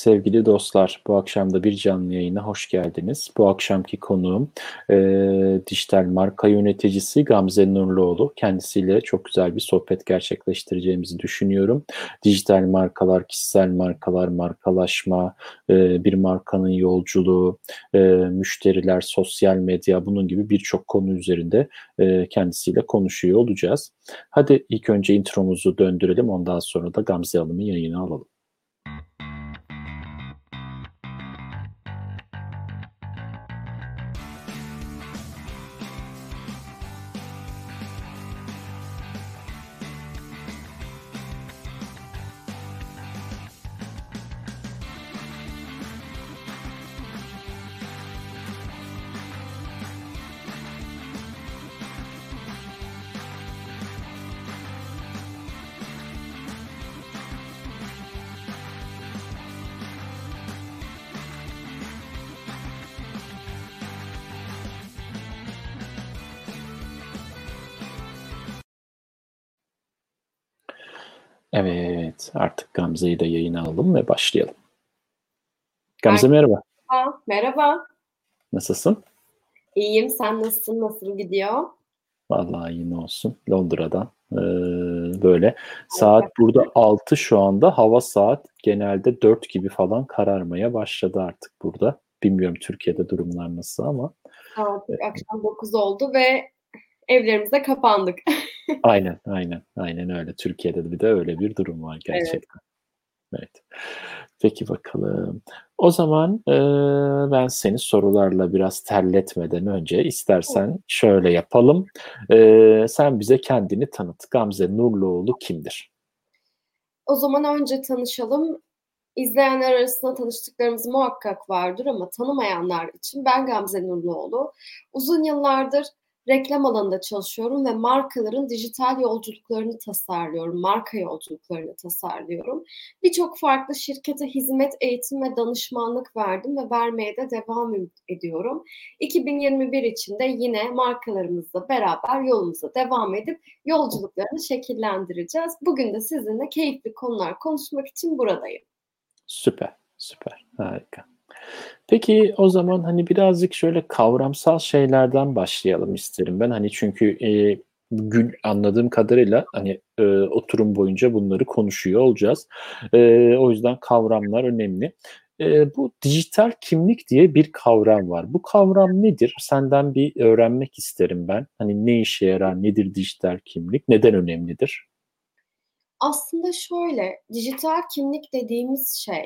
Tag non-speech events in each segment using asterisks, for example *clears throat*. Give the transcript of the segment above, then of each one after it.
Sevgili dostlar, bu akşam da bir canlı yayına hoş geldiniz. Bu akşamki konuğum e, dijital marka yöneticisi Gamze Nurluoğlu. Kendisiyle çok güzel bir sohbet gerçekleştireceğimizi düşünüyorum. Dijital markalar, kişisel markalar, markalaşma, e, bir markanın yolculuğu, e, müşteriler, sosyal medya bunun gibi birçok konu üzerinde e, kendisiyle konuşuyor olacağız. Hadi ilk önce intromuzu döndürelim ondan sonra da Gamze Hanım'ı yayına alalım. Evet, artık Gamze'yi de yayına alalım ve başlayalım. Gamze merhaba. Merhaba. Merhaba. Nasılsın? İyiyim. Sen nasılsın? Nasıl gidiyor? Vallahi iyi olsun. Londra'dan ee, böyle. Saat evet. burada 6 şu anda. Hava saat genelde 4 gibi falan kararmaya başladı artık burada. Bilmiyorum Türkiye'de durumlar nasıl ama. Evet, akşam 9 oldu ve evlerimize kapandık. *laughs* aynen, aynen, aynen öyle. Türkiye'de de bir de öyle bir durum var gerçekten. Evet. evet. Peki bakalım. O zaman e, ben seni sorularla biraz terletmeden önce istersen şöyle yapalım. E, sen bize kendini tanıt. Gamze Nurluoğlu kimdir? O zaman önce tanışalım. İzleyenler arasında tanıştıklarımız muhakkak vardır ama tanımayanlar için ben Gamze Nurluoğlu. Uzun yıllardır reklam alanında çalışıyorum ve markaların dijital yolculuklarını tasarlıyorum, marka yolculuklarını tasarlıyorum. Birçok farklı şirkete hizmet, eğitim ve danışmanlık verdim ve vermeye de devam ediyorum. 2021 içinde yine markalarımızla beraber yolumuza devam edip yolculuklarını şekillendireceğiz. Bugün de sizinle keyifli konular konuşmak için buradayım. Süper, süper, harika. Peki o zaman hani birazcık şöyle kavramsal şeylerden başlayalım isterim ben. Hani çünkü e, gün anladığım kadarıyla hani e, oturum boyunca bunları konuşuyor olacağız. E, o yüzden kavramlar önemli. E, bu dijital kimlik diye bir kavram var. Bu kavram nedir? Senden bir öğrenmek isterim ben. Hani ne işe yarar, nedir dijital kimlik, neden önemlidir? Aslında şöyle, dijital kimlik dediğimiz şey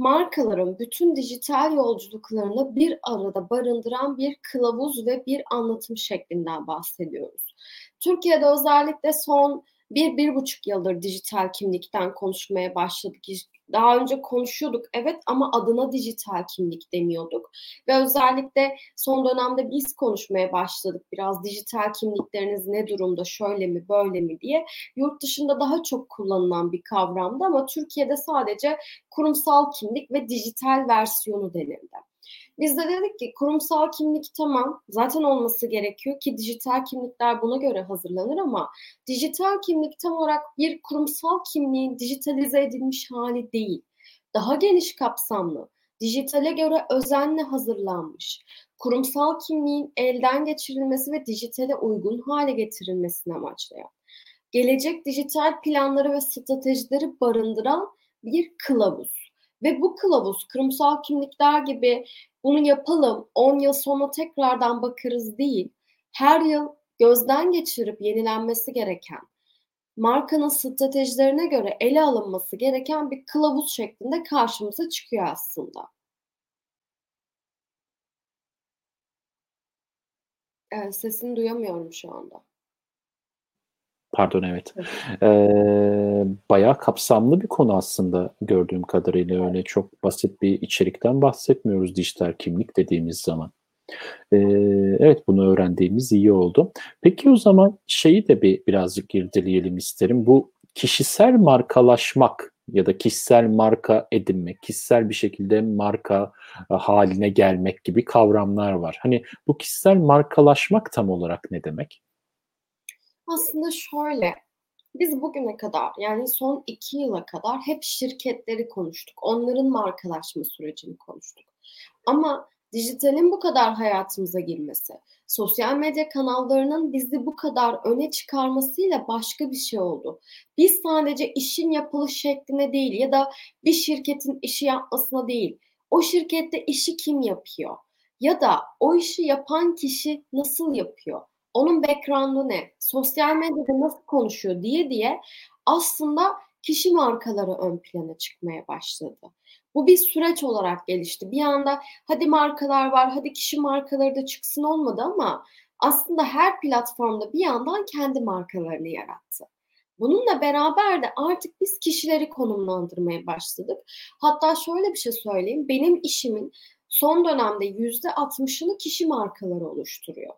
markaların bütün dijital yolculuklarını bir arada barındıran bir kılavuz ve bir anlatım şeklinden bahsediyoruz. Türkiye'de özellikle son bir, bir buçuk yıldır dijital kimlikten konuşmaya başladık. Daha önce konuşuyorduk evet ama adına dijital kimlik demiyorduk. Ve özellikle son dönemde biz konuşmaya başladık biraz dijital kimlikleriniz ne durumda şöyle mi böyle mi diye. Yurt dışında daha çok kullanılan bir kavramdı ama Türkiye'de sadece kurumsal kimlik ve dijital versiyonu denildi. Biz de dedik ki kurumsal kimlik tamam zaten olması gerekiyor ki dijital kimlikler buna göre hazırlanır ama dijital kimlik tam olarak bir kurumsal kimliğin dijitalize edilmiş hali değil. Daha geniş kapsamlı, dijitale göre özenle hazırlanmış, kurumsal kimliğin elden geçirilmesi ve dijitale uygun hale getirilmesini amaçlayan, gelecek dijital planları ve stratejileri barındıran bir kılavuz. Ve bu kılavuz kurumsal kimlikler gibi bunu yapalım 10 yıl sonra tekrardan bakarız değil. Her yıl gözden geçirip yenilenmesi gereken, markanın stratejilerine göre ele alınması gereken bir kılavuz şeklinde karşımıza çıkıyor aslında. Evet, sesini duyamıyorum şu anda. Pardon evet. Ee, bayağı kapsamlı bir konu aslında gördüğüm kadarıyla öyle çok basit bir içerikten bahsetmiyoruz dijital kimlik dediğimiz zaman. Ee, evet bunu öğrendiğimiz iyi oldu. Peki o zaman şeyi de bir birazcık irdeleyelim isterim. Bu kişisel markalaşmak ya da kişisel marka edinmek, kişisel bir şekilde marka e, haline gelmek gibi kavramlar var. Hani bu kişisel markalaşmak tam olarak ne demek? Aslında şöyle, Biz bugüne kadar yani son iki yıla kadar hep şirketleri konuştuk. Onların markalaşma sürecini konuştuk. Ama dijitalin bu kadar hayatımıza girmesi, sosyal medya kanallarının bizi bu kadar öne çıkarmasıyla başka bir şey oldu. Biz sadece işin yapılış şekline değil ya da bir şirketin işi yapmasına değil, o şirkette işi kim yapıyor? Ya da o işi yapan kişi nasıl yapıyor? Onun background'u ne? Sosyal medyada nasıl konuşuyor diye diye aslında kişi markaları ön plana çıkmaya başladı. Bu bir süreç olarak gelişti. Bir anda hadi markalar var, hadi kişi markaları da çıksın olmadı ama aslında her platformda bir yandan kendi markalarını yarattı. Bununla beraber de artık biz kişileri konumlandırmaya başladık. Hatta şöyle bir şey söyleyeyim. Benim işimin son dönemde yüzde 60'ını kişi markaları oluşturuyor.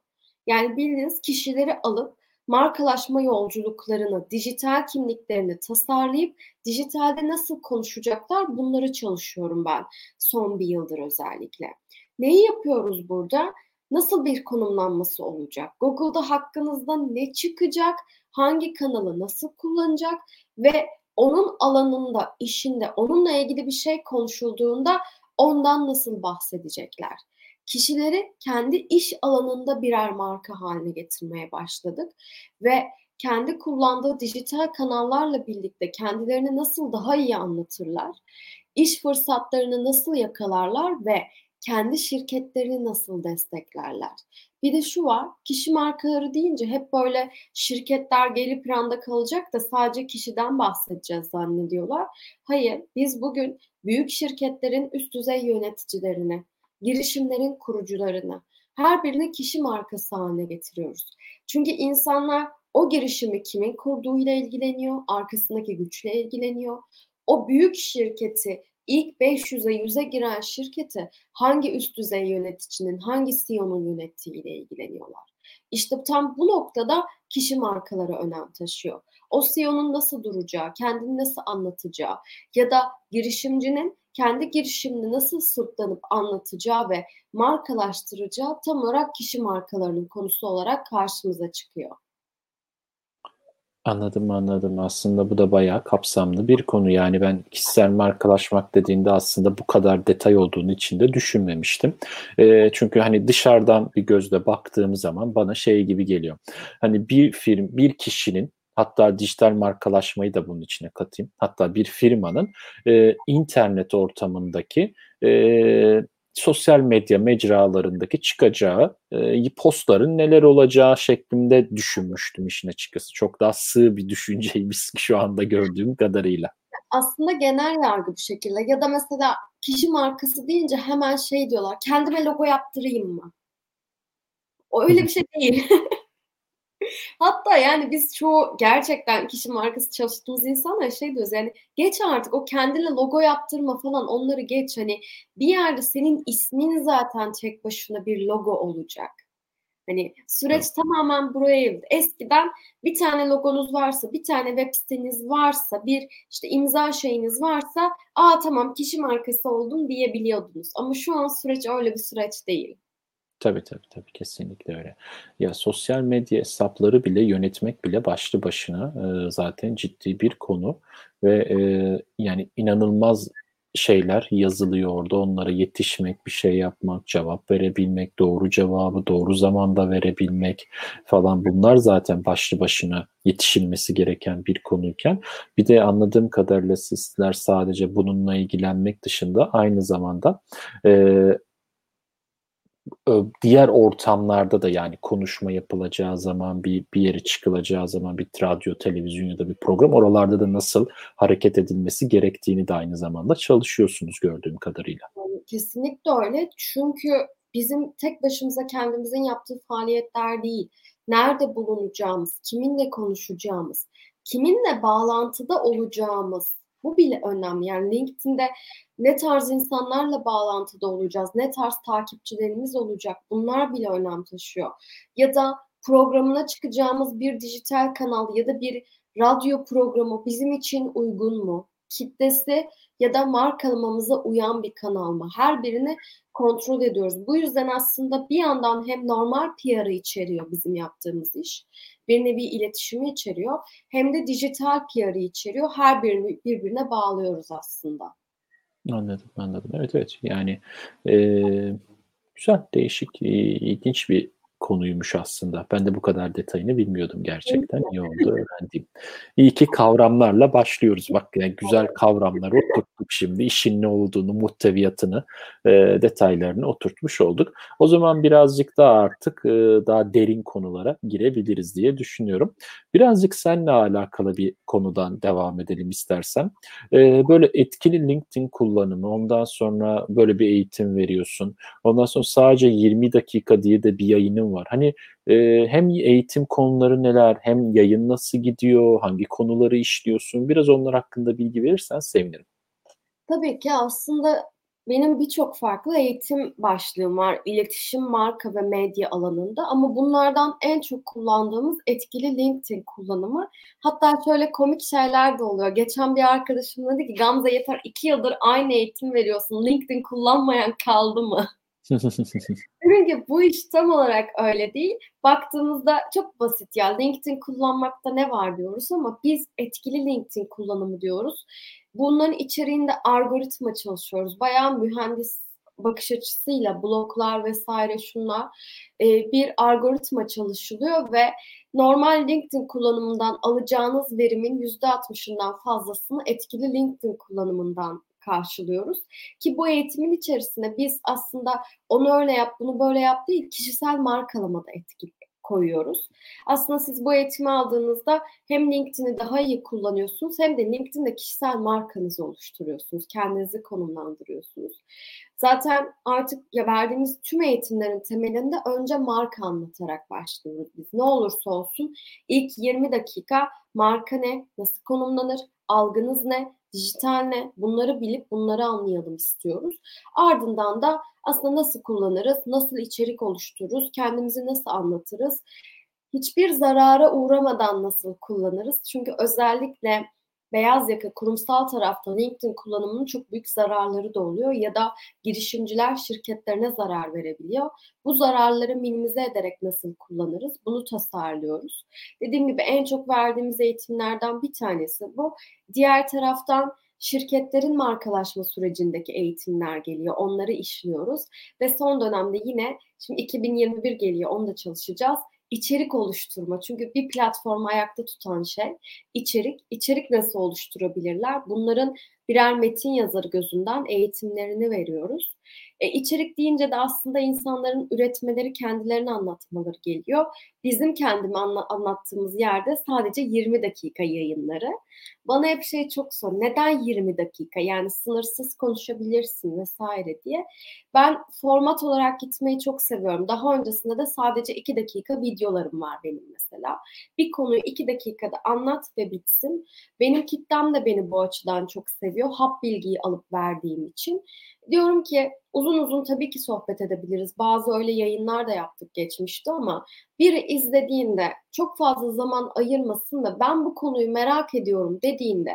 Yani bildiğiniz kişileri alıp markalaşma yolculuklarını, dijital kimliklerini tasarlayıp dijitalde nasıl konuşacaklar bunları çalışıyorum ben son bir yıldır özellikle. Neyi yapıyoruz burada? Nasıl bir konumlanması olacak? Google'da hakkınızda ne çıkacak? Hangi kanalı nasıl kullanacak? Ve onun alanında, işinde, onunla ilgili bir şey konuşulduğunda ondan nasıl bahsedecekler? Kişileri kendi iş alanında birer marka haline getirmeye başladık ve kendi kullandığı dijital kanallarla birlikte kendilerini nasıl daha iyi anlatırlar, iş fırsatlarını nasıl yakalarlar ve kendi şirketlerini nasıl desteklerler. Bir de şu var, kişi markaları deyince hep böyle şirketler geri planda kalacak da sadece kişiden bahsedeceğiz zannediyorlar. Hayır, biz bugün büyük şirketlerin üst düzey yöneticilerini, girişimlerin kurucularını, her birini kişi markası haline getiriyoruz. Çünkü insanlar o girişimi kimin kurduğuyla ilgileniyor, arkasındaki güçle ilgileniyor. O büyük şirketi ilk 500'e 100'e giren şirketi hangi üst düzey yöneticinin, hangi CEO'nun yönettiğiyle ilgileniyorlar. İşte tam bu noktada kişi markaları önem taşıyor. O CEO'nun nasıl duracağı, kendini nasıl anlatacağı ya da girişimcinin kendi girişimini nasıl sırtlanıp anlatacağı ve markalaştıracağı tam olarak kişi markalarının konusu olarak karşımıza çıkıyor. Anladım anladım. Aslında bu da bayağı kapsamlı bir konu. Yani ben kişisel markalaşmak dediğinde aslında bu kadar detay olduğunu içinde düşünmemiştim. E, çünkü hani dışarıdan bir gözle baktığım zaman bana şey gibi geliyor. Hani bir firm, bir kişinin hatta dijital markalaşmayı da bunun içine katayım. Hatta bir firmanın e, internet ortamındaki e, sosyal medya mecralarındaki çıkacağı e, postların neler olacağı şeklinde düşünmüştüm işin açıkçası. Çok daha sığ bir düşünceymiş *laughs* şu anda gördüğüm kadarıyla. Aslında genel yargı bu şekilde ya da mesela kişi markası deyince hemen şey diyorlar kendime logo yaptırayım mı? O öyle bir şey değil. *laughs* Hatta yani biz çoğu gerçekten kişi markası çalıştığımız insanlar şey diyoruz yani geç artık o kendine logo yaptırma falan onları geç hani bir yerde senin ismin zaten tek başına bir logo olacak. Hani süreç evet. tamamen buraya evrildi. Eskiden bir tane logonuz varsa, bir tane web siteniz varsa, bir işte imza şeyiniz varsa, aa tamam kişi markası oldum diyebiliyordunuz. Ama şu an süreç öyle bir süreç değil. Tabii tabii tabii kesinlikle öyle. Ya sosyal medya hesapları bile yönetmek bile başlı başına e, zaten ciddi bir konu ve e, yani inanılmaz şeyler yazılıyor orada. Onlara yetişmek, bir şey yapmak, cevap verebilmek, doğru cevabı doğru zamanda verebilmek falan bunlar zaten başlı başına yetişilmesi gereken bir konuyken bir de anladığım kadarıyla sizler sadece bununla ilgilenmek dışında aynı zamanda e, diğer ortamlarda da yani konuşma yapılacağı zaman bir bir yere çıkılacağı zaman bir radyo, televizyon ya da bir program oralarda da nasıl hareket edilmesi gerektiğini de aynı zamanda çalışıyorsunuz gördüğüm kadarıyla. Kesinlikle öyle. Çünkü bizim tek başımıza kendimizin yaptığı faaliyetler değil. Nerede bulunacağımız, kiminle konuşacağımız, kiminle bağlantıda olacağımız bu bile önemli. Yani LinkedIn'de ne tarz insanlarla bağlantıda olacağız, ne tarz takipçilerimiz olacak bunlar bile önem taşıyor. Ya da programına çıkacağımız bir dijital kanal ya da bir radyo programı bizim için uygun mu? kitlesi ya da markalamamıza uyan bir kanal mı? Her birini kontrol ediyoruz. Bu yüzden aslında bir yandan hem normal PR'ı içeriyor bizim yaptığımız iş. Bir nevi iletişimi içeriyor. Hem de dijital PR'ı içeriyor. Her birini birbirine bağlıyoruz aslında. Anladım, anladım. Evet, evet. Yani e, güzel, değişik, ilginç bir konuymuş aslında. Ben de bu kadar detayını bilmiyordum gerçekten. İyi oldu öğrendiğim. İyi ki kavramlarla başlıyoruz. Bak yani güzel kavramları oturttuk şimdi. İşin ne olduğunu, muhteviyatını, e, detaylarını oturtmuş olduk. O zaman birazcık daha artık e, daha derin konulara girebiliriz diye düşünüyorum. Birazcık seninle alakalı bir konudan devam edelim istersen. E, böyle etkili LinkedIn kullanımı, ondan sonra böyle bir eğitim veriyorsun. Ondan sonra sadece 20 dakika diye de bir yayının var. Hani e, hem eğitim konuları neler, hem yayın nasıl gidiyor, hangi konuları işliyorsun? Biraz onlar hakkında bilgi verirsen sevinirim. Tabii ki aslında benim birçok farklı eğitim başlığım var. İletişim, marka ve medya alanında ama bunlardan en çok kullandığımız etkili LinkedIn kullanımı. Hatta şöyle komik şeyler de oluyor. Geçen bir arkadaşım dedi ki Gamze yeter iki yıldır aynı eğitim veriyorsun. LinkedIn kullanmayan kaldı mı? *laughs* Çünkü bu iş tam olarak öyle değil. Baktığımızda çok basit ya. LinkedIn kullanmakta ne var diyoruz ama biz etkili LinkedIn kullanımı diyoruz. Bunların içeriğinde algoritma çalışıyoruz. Bayağı mühendis bakış açısıyla bloklar vesaire şunlar e, bir algoritma çalışılıyor ve normal LinkedIn kullanımından alacağınız verimin %60'ından fazlasını etkili LinkedIn kullanımından karşılıyoruz. Ki bu eğitimin içerisinde biz aslında onu öyle yap, bunu böyle yap değil, kişisel markalamada etkili koyuyoruz. Aslında siz bu eğitimi aldığınızda hem LinkedIn'i daha iyi kullanıyorsunuz hem de LinkedIn'de kişisel markanızı oluşturuyorsunuz. Kendinizi konumlandırıyorsunuz. Zaten artık ya verdiğimiz tüm eğitimlerin temelinde önce marka anlatarak başlıyoruz biz. Ne olursa olsun ilk 20 dakika marka ne, nasıl konumlanır, algınız ne, dijital ne bunları bilip bunları anlayalım istiyoruz. Ardından da aslında nasıl kullanırız, nasıl içerik oluştururuz, kendimizi nasıl anlatırız, hiçbir zarara uğramadan nasıl kullanırız. Çünkü özellikle beyaz yaka kurumsal tarafta LinkedIn kullanımının çok büyük zararları da oluyor ya da girişimciler şirketlerine zarar verebiliyor. Bu zararları minimize ederek nasıl kullanırız? Bunu tasarlıyoruz. Dediğim gibi en çok verdiğimiz eğitimlerden bir tanesi bu. Diğer taraftan şirketlerin markalaşma sürecindeki eğitimler geliyor. Onları işliyoruz ve son dönemde yine şimdi 2021 geliyor onu da çalışacağız içerik oluşturma. Çünkü bir platformu ayakta tutan şey içerik. İçerik nasıl oluşturabilirler? Bunların birer metin yazarı gözünden eğitimlerini veriyoruz. E, içerik deyince de aslında insanların üretmeleri, kendilerini anlatmaları geliyor. Bizim kendimi anla- anlattığımız yerde sadece 20 dakika yayınları. Bana hep şey çok sor. Neden 20 dakika? Yani sınırsız konuşabilirsin vesaire diye. Ben format olarak gitmeyi çok seviyorum. Daha öncesinde de sadece 2 dakika videolarım var benim mesela. Bir konuyu 2 dakikada anlat ve bitsin. Benim kitlem de beni bu açıdan çok seviyor. Hap bilgiyi alıp verdiğim için. Diyorum ki uzun uzun tabii ki sohbet edebiliriz. Bazı öyle yayınlar da yaptık geçmişte ama biri izlediğinde çok fazla zaman ayırmasın da ben bu konuyu merak ediyorum dediğinde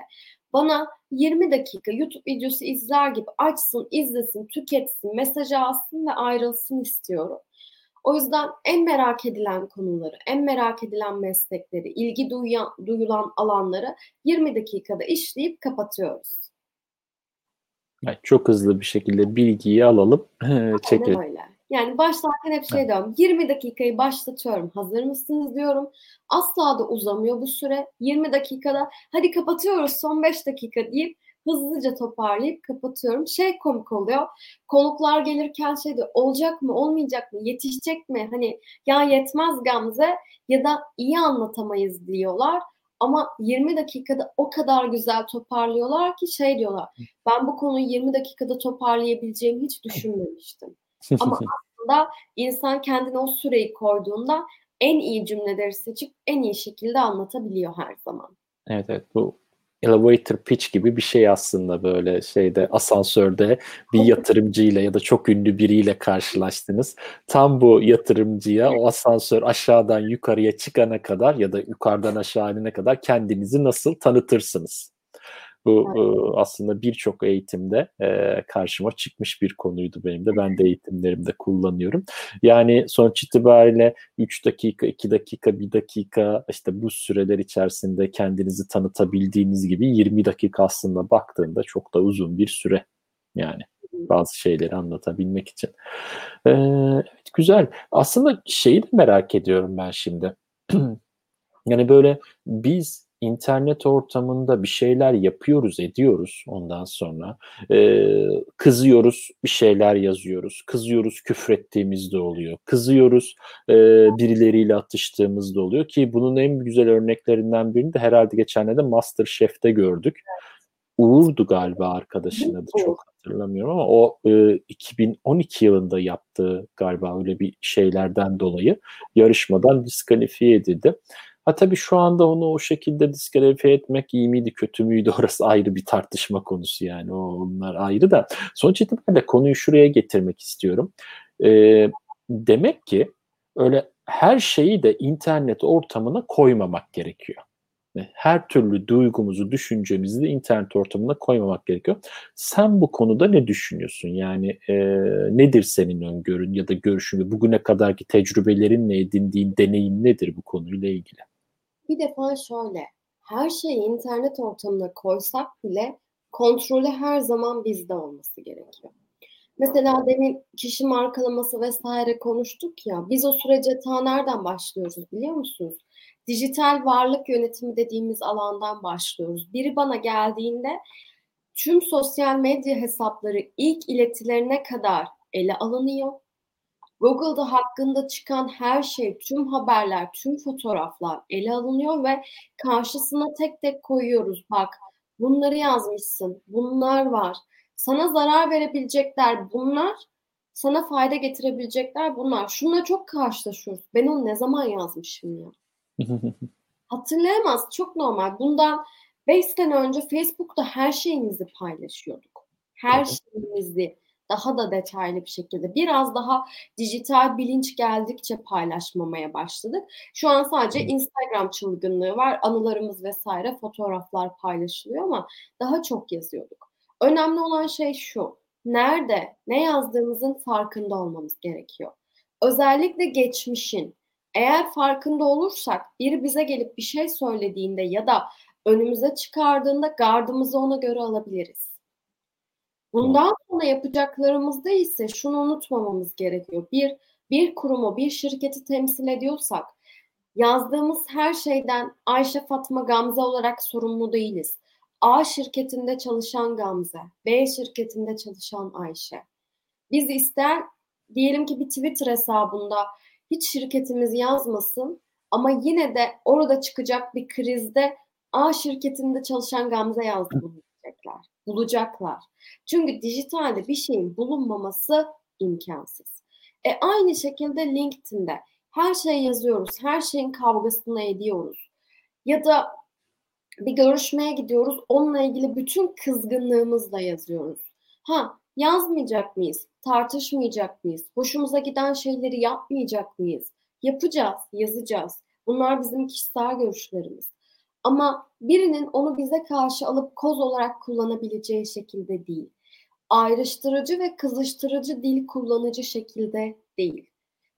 bana 20 dakika YouTube videosu izler gibi açsın, izlesin, tüketsin, mesajı alsın ve ayrılsın istiyorum. O yüzden en merak edilen konuları, en merak edilen meslekleri, ilgi duyan, duyulan alanları 20 dakikada işleyip kapatıyoruz. Yani çok hızlı bir şekilde bilgiyi alalım, *laughs* çekelim. öyle. Yani başlarken hep şey diyorum, 20 dakikayı başlatıyorum, hazır mısınız diyorum. Asla da uzamıyor bu süre. 20 dakikada hadi kapatıyoruz son 5 dakika deyip hızlıca toparlayıp kapatıyorum. Şey komik oluyor. Konuklar gelirken şey diyor, olacak mı, olmayacak mı, yetişecek mi? Hani ya yetmez Gamze ya da iyi anlatamayız diyorlar. Ama 20 dakikada o kadar güzel toparlıyorlar ki şey diyorlar. Ben bu konuyu 20 dakikada toparlayabileceğimi hiç düşünmemiştim. Ama *laughs* aslında insan kendine o süreyi koyduğunda en iyi cümleleri seçip en iyi şekilde anlatabiliyor her zaman. Evet evet bu elevator pitch gibi bir şey aslında böyle şeyde asansörde bir yatırımcıyla ya da çok ünlü biriyle karşılaştınız. Tam bu yatırımcıya o asansör aşağıdan yukarıya çıkana kadar ya da yukarıdan aşağı inene kadar kendinizi nasıl tanıtırsınız? Bu evet. aslında birçok eğitimde karşıma çıkmış bir konuydu benim de. Ben de eğitimlerimde kullanıyorum. Yani sonuç itibariyle 3 dakika, 2 dakika, 1 dakika işte bu süreler içerisinde kendinizi tanıtabildiğiniz gibi 20 dakika aslında baktığında çok da uzun bir süre yani bazı şeyleri anlatabilmek için. Ee, evet güzel. Aslında şeyi de merak ediyorum ben şimdi. *clears throat* yani böyle biz internet ortamında bir şeyler yapıyoruz, ediyoruz ondan sonra. Ee, kızıyoruz, bir şeyler yazıyoruz. Kızıyoruz, küfrettiğimizde oluyor. Kızıyoruz, e, birileriyle atıştığımızda oluyor ki bunun en güzel örneklerinden birini de herhalde geçenlerde Masterchef'te gördük. Uğur'du galiba arkadaşın adı çok hatırlamıyorum ama o e, 2012 yılında yaptığı galiba öyle bir şeylerden dolayı yarışmadan diskalifiye edildi. Ha tabii şu anda onu o şekilde diskalifiye etmek iyi miydi kötü müydü *laughs* orası ayrı bir tartışma konusu yani onlar ayrı da. Sonuç itibariyle konuyu şuraya getirmek istiyorum. Ee, demek ki öyle her şeyi de internet ortamına koymamak gerekiyor. Her türlü duygumuzu, düşüncemizi de internet ortamına koymamak gerekiyor. Sen bu konuda ne düşünüyorsun? Yani e, nedir senin öngörün ya da görüşün? Bugüne kadarki tecrübelerinle edindiğin deneyim nedir bu konuyla ilgili? Bir defa şöyle, her şeyi internet ortamına koysak bile kontrolü her zaman bizde olması gerekiyor. Mesela demin kişi markalaması vesaire konuştuk ya, biz o sürece ta nereden başlıyoruz biliyor musunuz? Dijital varlık yönetimi dediğimiz alandan başlıyoruz. Biri bana geldiğinde tüm sosyal medya hesapları ilk iletilerine kadar ele alınıyor Google'da hakkında çıkan her şey, tüm haberler, tüm fotoğraflar ele alınıyor ve karşısına tek tek koyuyoruz. Bak bunları yazmışsın, bunlar var. Sana zarar verebilecekler bunlar, sana fayda getirebilecekler bunlar. Şununla çok karşılaşıyoruz. Ben onu ne zaman yazmışım ya? *laughs* Hatırlayamaz. Çok normal. Bundan 5 sene önce Facebook'ta her şeyimizi paylaşıyorduk. Her şeyimizi daha da detaylı bir şekilde biraz daha dijital bilinç geldikçe paylaşmamaya başladık. Şu an sadece Instagram çılgınlığı var. Anılarımız vesaire fotoğraflar paylaşılıyor ama daha çok yazıyorduk. Önemli olan şey şu. Nerede, ne yazdığımızın farkında olmamız gerekiyor. Özellikle geçmişin. Eğer farkında olursak biri bize gelip bir şey söylediğinde ya da önümüze çıkardığında gardımızı ona göre alabiliriz. Bundan sonra yapacaklarımızda ise şunu unutmamamız gerekiyor. Bir, bir kurumu, bir şirketi temsil ediyorsak yazdığımız her şeyden Ayşe Fatma Gamze olarak sorumlu değiliz. A şirketinde çalışan Gamze, B şirketinde çalışan Ayşe. Biz ister diyelim ki bir Twitter hesabında hiç şirketimiz yazmasın ama yine de orada çıkacak bir krizde A şirketinde çalışan Gamze yazdı bunu diyecekler bulacaklar. Çünkü dijitalde bir şeyin bulunmaması imkansız. E aynı şekilde LinkedIn'de her şeyi yazıyoruz, her şeyin kavgasını ediyoruz. Ya da bir görüşmeye gidiyoruz, onunla ilgili bütün kızgınlığımızla yazıyoruz. Ha, yazmayacak mıyız? Tartışmayacak mıyız? Hoşumuza giden şeyleri yapmayacak mıyız? Yapacağız, yazacağız. Bunlar bizim kişisel görüşlerimiz. Ama birinin onu bize karşı alıp koz olarak kullanabileceği şekilde değil. Ayrıştırıcı ve kızıştırıcı dil kullanıcı şekilde değil.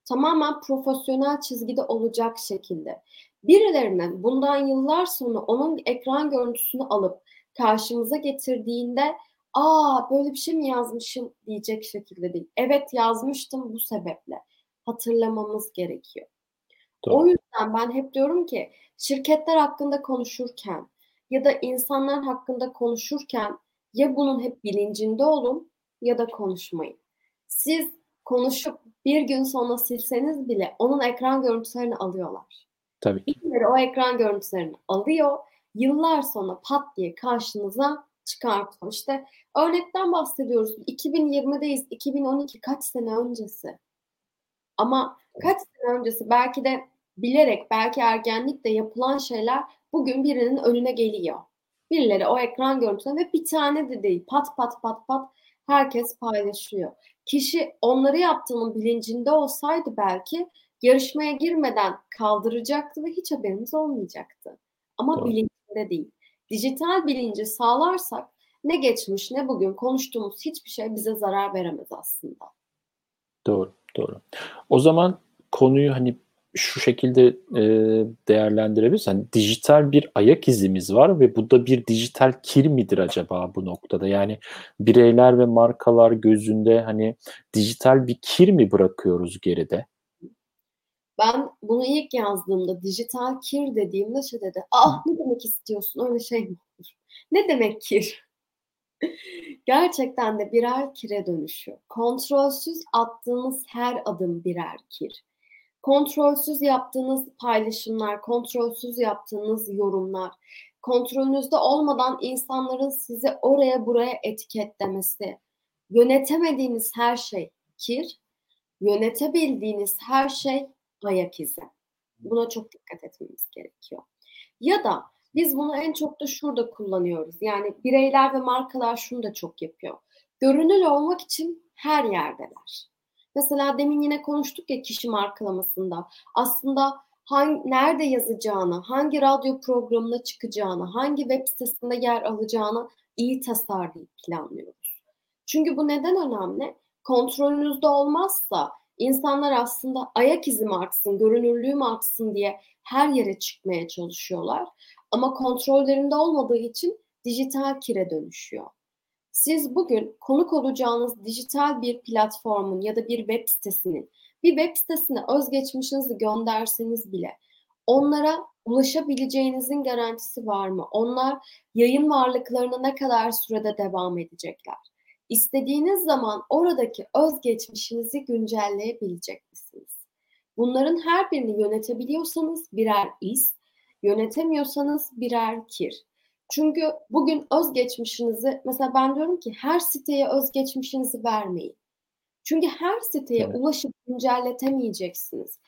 Tamamen profesyonel çizgide olacak şekilde. Birilerinin bundan yıllar sonra onun ekran görüntüsünü alıp karşımıza getirdiğinde aa böyle bir şey mi yazmışım diyecek şekilde değil. Evet yazmıştım bu sebeple. Hatırlamamız gerekiyor. Doğru. O yüzden ben hep diyorum ki şirketler hakkında konuşurken ya da insanlar hakkında konuşurken ya bunun hep bilincinde olun ya da konuşmayın. Siz konuşup bir gün sonra silseniz bile onun ekran görüntülerini alıyorlar. Tabii. Birileri o ekran görüntülerini alıyor. Yıllar sonra pat diye karşınıza çıkartıyor. İşte örnekten bahsediyoruz. 2020'deyiz. 2012 kaç sene öncesi. Ama kaç sene öncesi belki de bilerek belki ergenlikte yapılan şeyler bugün birinin önüne geliyor. Birileri o ekran görüntüsüne ve bir tane de değil pat pat pat pat herkes paylaşıyor. Kişi onları yaptığının bilincinde olsaydı belki yarışmaya girmeden kaldıracaktı ve hiç haberimiz olmayacaktı. Ama Doğru. bilincinde değil. Dijital bilinci sağlarsak ne geçmiş ne bugün konuştuğumuz hiçbir şey bize zarar veremez aslında. Doğru, doğru. O zaman konuyu hani şu şekilde e, değerlendirebiliriz. Hani dijital bir ayak izimiz var ve bu da bir dijital kir midir acaba bu noktada? Yani bireyler ve markalar gözünde hani dijital bir kir mi bırakıyoruz geride? Ben bunu ilk yazdığımda dijital kir dediğimde şey dedi. Ah ne demek istiyorsun öyle şey mi? Ne demek kir? *laughs* Gerçekten de birer kire dönüşüyor. Kontrolsüz attığınız her adım birer kir. Kontrolsüz yaptığınız paylaşımlar, kontrolsüz yaptığınız yorumlar, kontrolünüzde olmadan insanların sizi oraya buraya etiketlemesi, yönetemediğiniz her şey kir, yönetebildiğiniz her şey ayak izi. Buna çok dikkat etmemiz gerekiyor. Ya da biz bunu en çok da şurada kullanıyoruz. Yani bireyler ve markalar şunu da çok yapıyor. Görünür olmak için her yerdeler. Mesela demin yine konuştuk ya kişi markalamasında. Aslında hangi, nerede yazacağını, hangi radyo programına çıkacağını, hangi web sitesinde yer alacağını iyi tasarlayıp planlıyoruz. Çünkü bu neden önemli? Kontrolünüzde olmazsa insanlar aslında ayak izim artsın, görünürlüğüm artsın diye her yere çıkmaya çalışıyorlar. Ama kontrollerinde olmadığı için dijital kire dönüşüyor. Siz bugün konuk olacağınız dijital bir platformun ya da bir web sitesinin bir web sitesine özgeçmişinizi gönderseniz bile onlara ulaşabileceğinizin garantisi var mı? Onlar yayın varlıklarına ne kadar sürede devam edecekler? İstediğiniz zaman oradaki özgeçmişinizi güncelleyebilecek misiniz? Bunların her birini yönetebiliyorsanız birer iz, yönetemiyorsanız birer kir. Çünkü bugün özgeçmişinizi mesela ben diyorum ki her siteye özgeçmişinizi vermeyin. Çünkü her siteye evet. ulaşıp güncelletemeyeceksiniz.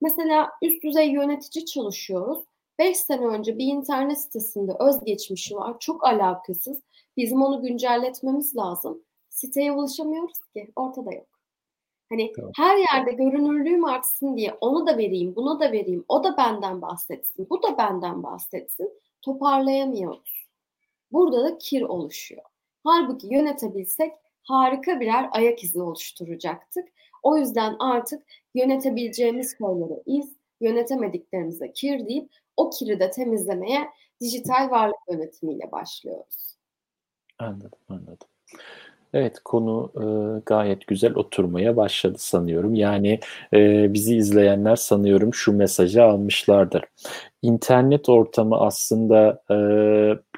Mesela üst düzey yönetici çalışıyoruz. 5 sene önce bir internet sitesinde özgeçmişi var. Çok alakasız. Bizim onu güncelletmemiz lazım. Siteye ulaşamıyoruz ki. Ortada yok. Hani tamam. her yerde görünürlüğüm artsın diye onu da vereyim, bunu da vereyim, o da benden bahsetsin, bu da benden bahsetsin toparlayamıyoruz. Burada da kir oluşuyor. Halbuki yönetebilsek harika birer ayak izi oluşturacaktık. O yüzden artık yönetebileceğimiz şeylere iz, yönetemediklerimize kir deyip o kiri de temizlemeye dijital varlık yönetimiyle başlıyoruz. Anladım, anladım. Evet konu e, gayet güzel oturmaya başladı sanıyorum. Yani e, bizi izleyenler sanıyorum şu mesajı almışlardır. İnternet ortamı aslında e,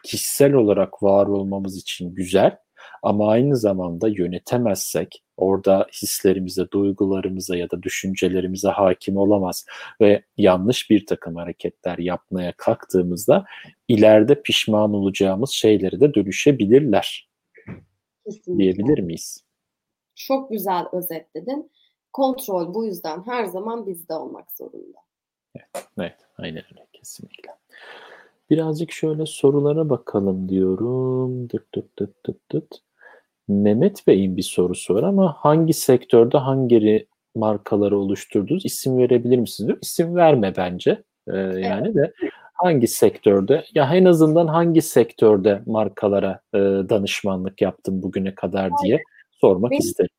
kişisel olarak var olmamız için güzel ama aynı zamanda yönetemezsek orada hislerimize, duygularımıza ya da düşüncelerimize hakim olamaz ve yanlış bir takım hareketler yapmaya kalktığımızda ileride pişman olacağımız şeyleri de dönüşebilirler. Kesinlikle. diyebilir miyiz? Çok güzel özetledin. Kontrol bu yüzden her zaman bizde olmak zorunda. Evet, evet aynen öyle kesinlikle. Birazcık şöyle sorulara bakalım diyorum. Dıt dıt dıt dıt dıt. Mehmet Bey'in bir sorusu var ama hangi sektörde hangi markaları oluşturdunuz? İsim verebilir misiniz? İsim verme bence. Ee, yani de hangi sektörde ya en azından hangi sektörde markalara e, danışmanlık yaptım bugüne kadar diye sormak benim, isterim.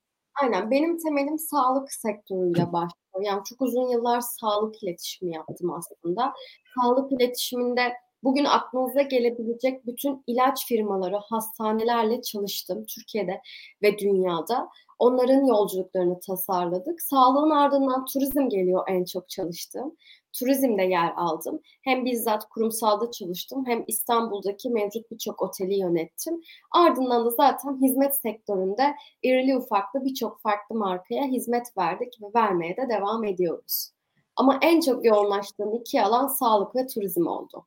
Aynen benim temelim sağlık sektörüyle başlıyor. Yani çok uzun yıllar sağlık iletişimi yaptım aslında. Sağlık iletişiminde bugün aklınıza gelebilecek bütün ilaç firmaları, hastanelerle çalıştım Türkiye'de ve dünyada. Onların yolculuklarını tasarladık. Sağlığın ardından turizm geliyor en çok çalıştığım turizmde yer aldım. Hem bizzat kurumsalda çalıştım hem İstanbul'daki mevcut birçok oteli yönettim. Ardından da zaten hizmet sektöründe irili ufaklı birçok farklı markaya hizmet verdik ve vermeye de devam ediyoruz. Ama en çok yoğunlaştığım iki alan sağlık ve turizm oldu.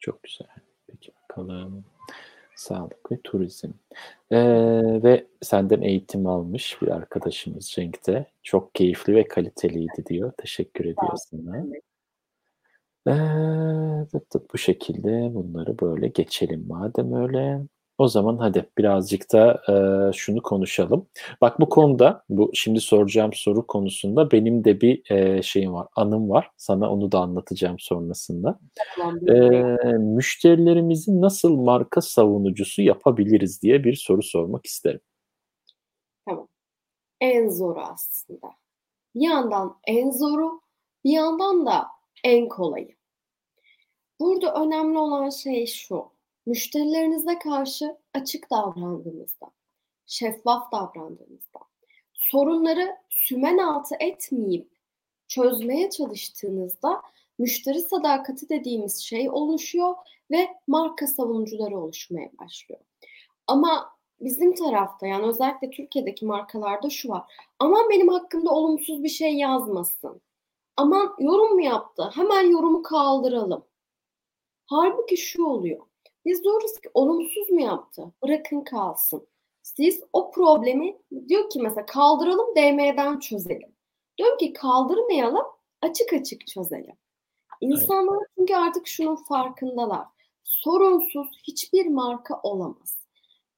Çok güzel. Peki bakalım. Sağlık ve turizm. Ee, ve senden eğitim almış bir arkadaşımız Cenk de. Çok keyifli ve kaliteliydi diyor. Teşekkür ediyor sana. Ee, bu şekilde bunları böyle geçelim madem öyle. O zaman hadi birazcık da e, şunu konuşalım. Bak bu konuda, bu şimdi soracağım soru konusunda benim de bir e, şeyim var, anım var. Sana onu da anlatacağım sonrasında. E, müşterilerimizi nasıl marka savunucusu yapabiliriz diye bir soru sormak isterim. Tamam. En zoru aslında. Bir yandan en zoru, bir yandan da en kolayı. Burada önemli olan şey şu müşterilerinize karşı açık davrandığınızda, şeffaf davrandığınızda, sorunları sümen altı etmeyip çözmeye çalıştığınızda müşteri sadakati dediğimiz şey oluşuyor ve marka savunucuları oluşmaya başlıyor. Ama bizim tarafta yani özellikle Türkiye'deki markalarda şu var. Aman benim hakkımda olumsuz bir şey yazmasın. Aman yorum mu yaptı? Hemen yorumu kaldıralım. Halbuki şu oluyor. Biz diyoruz ki olumsuz mu yaptı? Bırakın kalsın. Siz o problemi diyor ki mesela kaldıralım DM'den çözelim. Diyorum ki kaldırmayalım açık açık çözelim. İnsanlar çünkü artık şunun farkındalar. Sorunsuz hiçbir marka olamaz.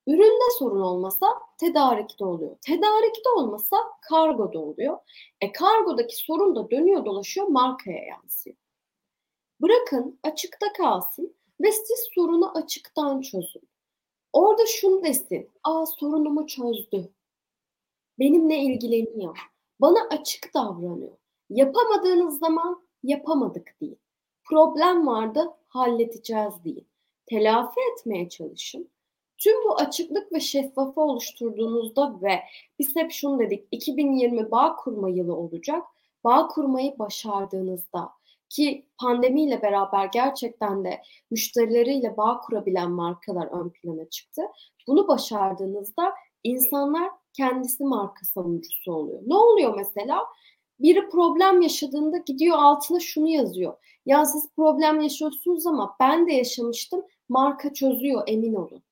Üründe sorun olmasa tedarikte oluyor. Tedarikte olmasa kargoda oluyor. E kargodaki sorun da dönüyor dolaşıyor markaya yansıyor. Bırakın açıkta kalsın ve siz sorunu açıktan çözün. Orada şunu desin. Aa sorunumu çözdü. Benimle ilgileniyor. Bana açık davranıyor. Yapamadığınız zaman yapamadık değil. Problem vardı halledeceğiz değil. Telafi etmeye çalışın. Tüm bu açıklık ve şeffafı oluşturduğunuzda ve biz hep şunu dedik 2020 bağ kurma yılı olacak. Bağ kurmayı başardığınızda ki pandemiyle beraber gerçekten de müşterileriyle bağ kurabilen markalar ön plana çıktı. Bunu başardığınızda insanlar kendisi marka savunucusu oluyor. Ne oluyor mesela? Biri problem yaşadığında gidiyor altına şunu yazıyor. Ya siz problem yaşıyorsunuz ama ben de yaşamıştım. Marka çözüyor emin olun.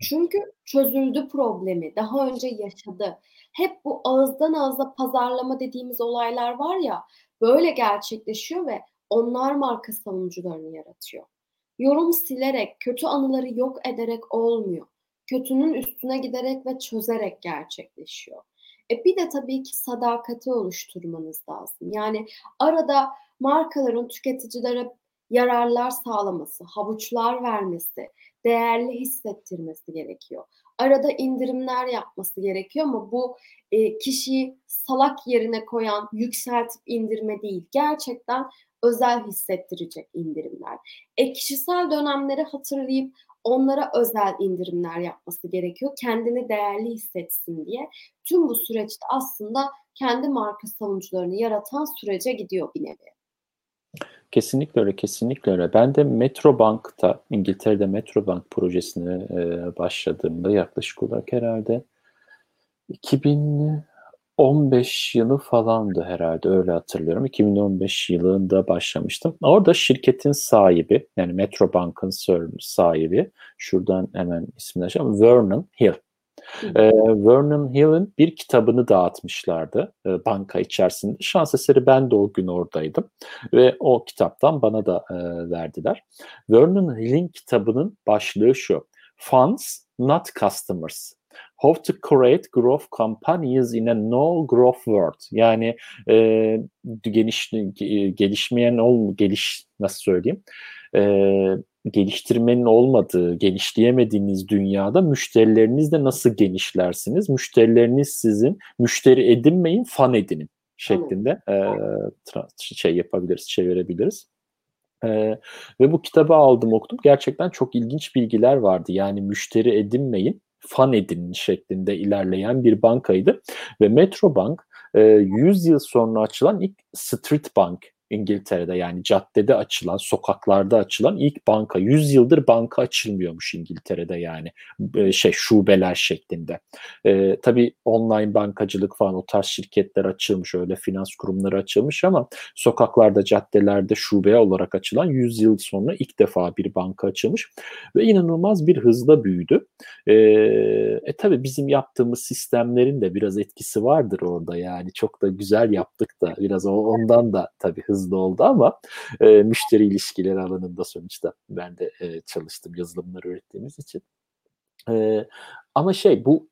Çünkü çözüldü problemi. Daha önce yaşadı. Hep bu ağızdan ağza pazarlama dediğimiz olaylar var ya böyle gerçekleşiyor ve onlar marka savunucularını yaratıyor. Yorum silerek, kötü anıları yok ederek olmuyor. Kötünün üstüne giderek ve çözerek gerçekleşiyor. E bir de tabii ki sadakati oluşturmanız lazım. Yani arada markaların tüketicilere yararlar sağlaması, havuçlar vermesi, değerli hissettirmesi gerekiyor. Arada indirimler yapması gerekiyor ama bu e, kişiyi salak yerine koyan, yükseltip indirme değil. Gerçekten özel hissettirecek indirimler. E, kişisel dönemleri hatırlayıp onlara özel indirimler yapması gerekiyor. Kendini değerli hissetsin diye. Tüm bu süreçte aslında kendi marka savunucularını yaratan sürece gidiyor bir nevi. Kesinlikle öyle, kesinlikle öyle. Ben de Metrobank'ta, İngiltere'de Metrobank projesine e, başladığımda yaklaşık olarak herhalde 2015 yılı falandı herhalde öyle hatırlıyorum. 2015 yılında başlamıştım. Orada şirketin sahibi yani Metrobank'ın sahibi şuradan hemen ismini açalım Vernon Hill. E, Vernon Hill'in bir kitabını dağıtmışlardı e, banka içerisinde. Şans eseri ben de o gün oradaydım ve o kitaptan bana da e, verdiler. Vernon Hill'in kitabının başlığı şu. Funds, not customers. How to create growth companies in a no growth world. Yani e, geniş gelişmeyen ol geliş nasıl söyleyeyim? E, geliştirmenin olmadığı, genişleyemediğiniz dünyada müşterilerinizle nasıl genişlersiniz? Müşterileriniz sizin, müşteri edinmeyin, fan edinin şeklinde e, şey yapabiliriz, çevirebiliriz. Ee, ve bu kitabı aldım okudum. Gerçekten çok ilginç bilgiler vardı. Yani müşteri edinmeyin, fan edinin şeklinde ilerleyen bir bankaydı. Ve Metrobank e, 100 yıl sonra açılan ilk street bank İngiltere'de yani caddede açılan, sokaklarda açılan ilk banka. 100 yıldır banka açılmıyormuş İngiltere'de yani şey şubeler şeklinde. E, tabii online bankacılık falan o tarz şirketler açılmış, öyle finans kurumları açılmış ama sokaklarda, caddelerde şube olarak açılan 100 yıl sonra ilk defa bir banka açılmış ve inanılmaz bir hızla büyüdü. E, e tabii bizim yaptığımız sistemlerin de biraz etkisi vardır orada yani çok da güzel yaptık da biraz ondan da tabii hızlı oldu ama e, müşteri ilişkileri alanında sonuçta ben de e, çalıştım yazılımları ürettiğimiz için. E, ama şey bu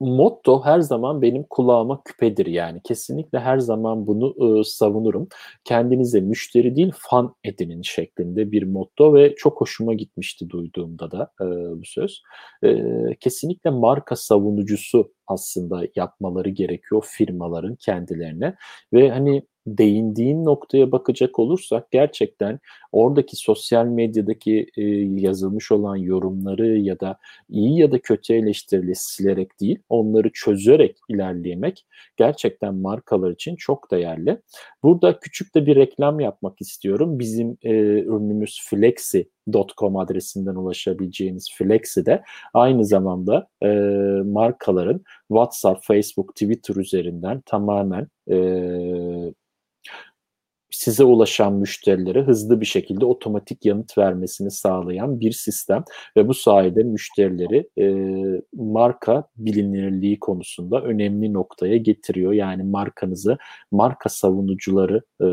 motto her zaman benim kulağıma küpedir yani. Kesinlikle her zaman bunu e, savunurum. Kendinize müşteri değil fan edinin şeklinde bir motto ve çok hoşuma gitmişti duyduğumda da e, bu söz. E, kesinlikle marka savunucusu aslında yapmaları gerekiyor firmaların kendilerine ve hani değindiğin noktaya bakacak olursak gerçekten oradaki sosyal medyadaki e, yazılmış olan yorumları ya da iyi ya da kötü eleştirileri silerek değil, onları çözerek ilerlemek gerçekten markalar için çok değerli. Burada küçük de bir reklam yapmak istiyorum. Bizim e, ürünümüz Flexi.com adresinden ulaşabileceğiniz Flexi de aynı zamanda e, markaların WhatsApp, Facebook, Twitter üzerinden tamamen e, size ulaşan müşterilere hızlı bir şekilde otomatik yanıt vermesini sağlayan bir sistem ve bu sayede müşterileri e, marka bilinirliği konusunda önemli noktaya getiriyor. Yani markanızı marka savunucuları e,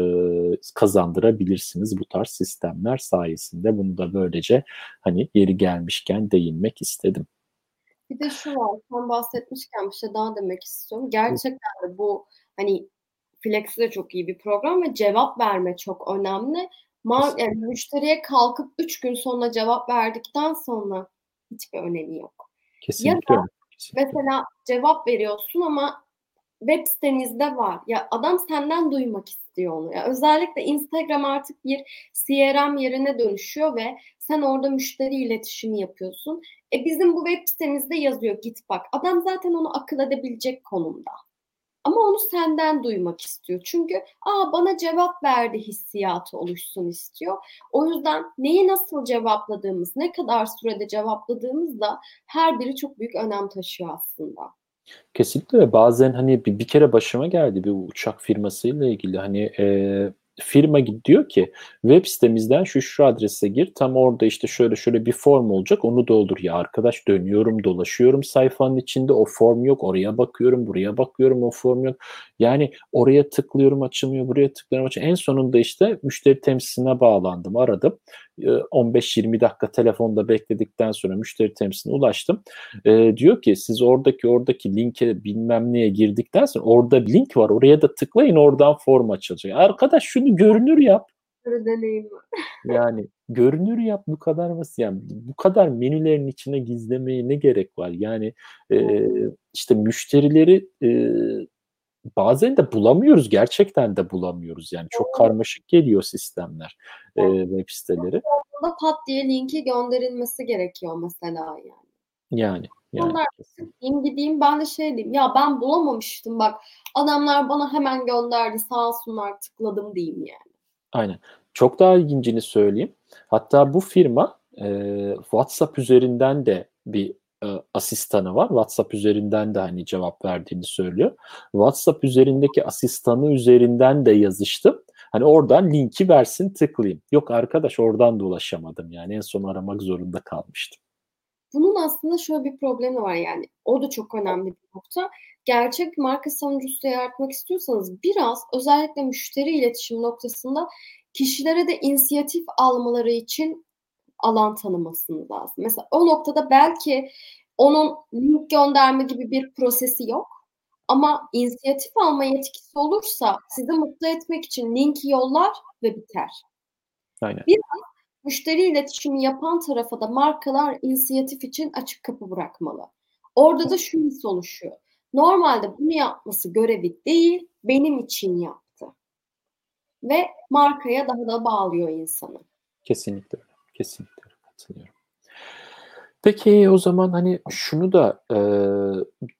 kazandırabilirsiniz bu tarz sistemler sayesinde. Bunu da böylece hani yeri gelmişken değinmek istedim. Bir de şu var, sen bahsetmişken bir şey daha demek istiyorum. Gerçekten de bu hani Flexi de çok iyi bir program ve cevap verme çok önemli. Ma- yani müşteriye kalkıp 3 gün sonra cevap verdikten sonra hiçbir önemi yok. Kesinlikle. Ya da mesela cevap veriyorsun ama web sitenizde var. Ya adam senden duymak istiyor onu. Ya özellikle Instagram artık bir CRM yerine dönüşüyor ve sen orada müşteri iletişimi yapıyorsun. E bizim bu web sitemizde yazıyor git bak. Adam zaten onu akıl edebilecek konumda. Ama onu senden duymak istiyor. Çünkü aa bana cevap verdi hissiyatı oluşsun istiyor. O yüzden neyi nasıl cevapladığımız, ne kadar sürede cevapladığımız da her biri çok büyük önem taşıyor aslında. Kesinlikle bazen hani bir, bir kere başıma geldi bir uçak firmasıyla ilgili hani e, firma diyor ki web sitemizden şu şu adrese gir tam orada işte şöyle şöyle bir form olacak onu doldur. Ya arkadaş dönüyorum dolaşıyorum sayfanın içinde o form yok oraya bakıyorum buraya bakıyorum o form yok. Yani oraya tıklıyorum açılmıyor buraya tıklıyorum açılmıyor. En sonunda işte müşteri temsiline bağlandım aradım 15-20 dakika telefonda bekledikten sonra müşteri temsiline ulaştım. E, diyor ki siz oradaki oradaki linke bilmem neye girdikten sonra orada link var oraya da tıklayın oradan form açılacak. Arkadaş şunu görünür yap. deneyim *laughs* Yani görünür yap bu kadar basit. Yani bu kadar menülerin içine gizlemeye ne gerek var? Yani e, işte müşterileri e, bazen de bulamıyoruz. Gerçekten de bulamıyoruz. Yani çok karmaşık geliyor sistemler, e, web siteleri. Aslında pat diye linki gönderilmesi gerekiyor mesela yani. Yani. Yani. Onlar gideyim gideyim ben de şey diyeyim ya ben bulamamıştım bak adamlar bana hemen gönderdi sağ olsunlar tıkladım diyeyim yani. Aynen. Çok daha ilgincini söyleyeyim. Hatta bu firma e, WhatsApp üzerinden de bir e, asistanı var. WhatsApp üzerinden de hani cevap verdiğini söylüyor. WhatsApp üzerindeki asistanı üzerinden de yazıştım. Hani oradan linki versin tıklayayım. Yok arkadaş oradan da ulaşamadım yani en son aramak zorunda kalmıştım. Bunun aslında şöyle bir problemi var yani. O da çok önemli bir nokta. Gerçek marka savunucusu yaratmak istiyorsanız biraz özellikle müşteri iletişim noktasında kişilere de inisiyatif almaları için alan tanımasını lazım. Mesela o noktada belki onun link gönderme gibi bir prosesi yok. Ama inisiyatif alma yetkisi olursa sizi mutlu etmek için linki yollar ve biter. Aynen. Biraz müşteri iletişimi yapan tarafa da markalar inisiyatif için açık kapı bırakmalı. Orada da şu oluşuyor. Normalde bunu yapması görevi değil, benim için yaptı. Ve markaya daha da bağlıyor insanı. Kesinlikle. Kesinlikle. Katılıyorum. Peki o zaman hani şunu da e,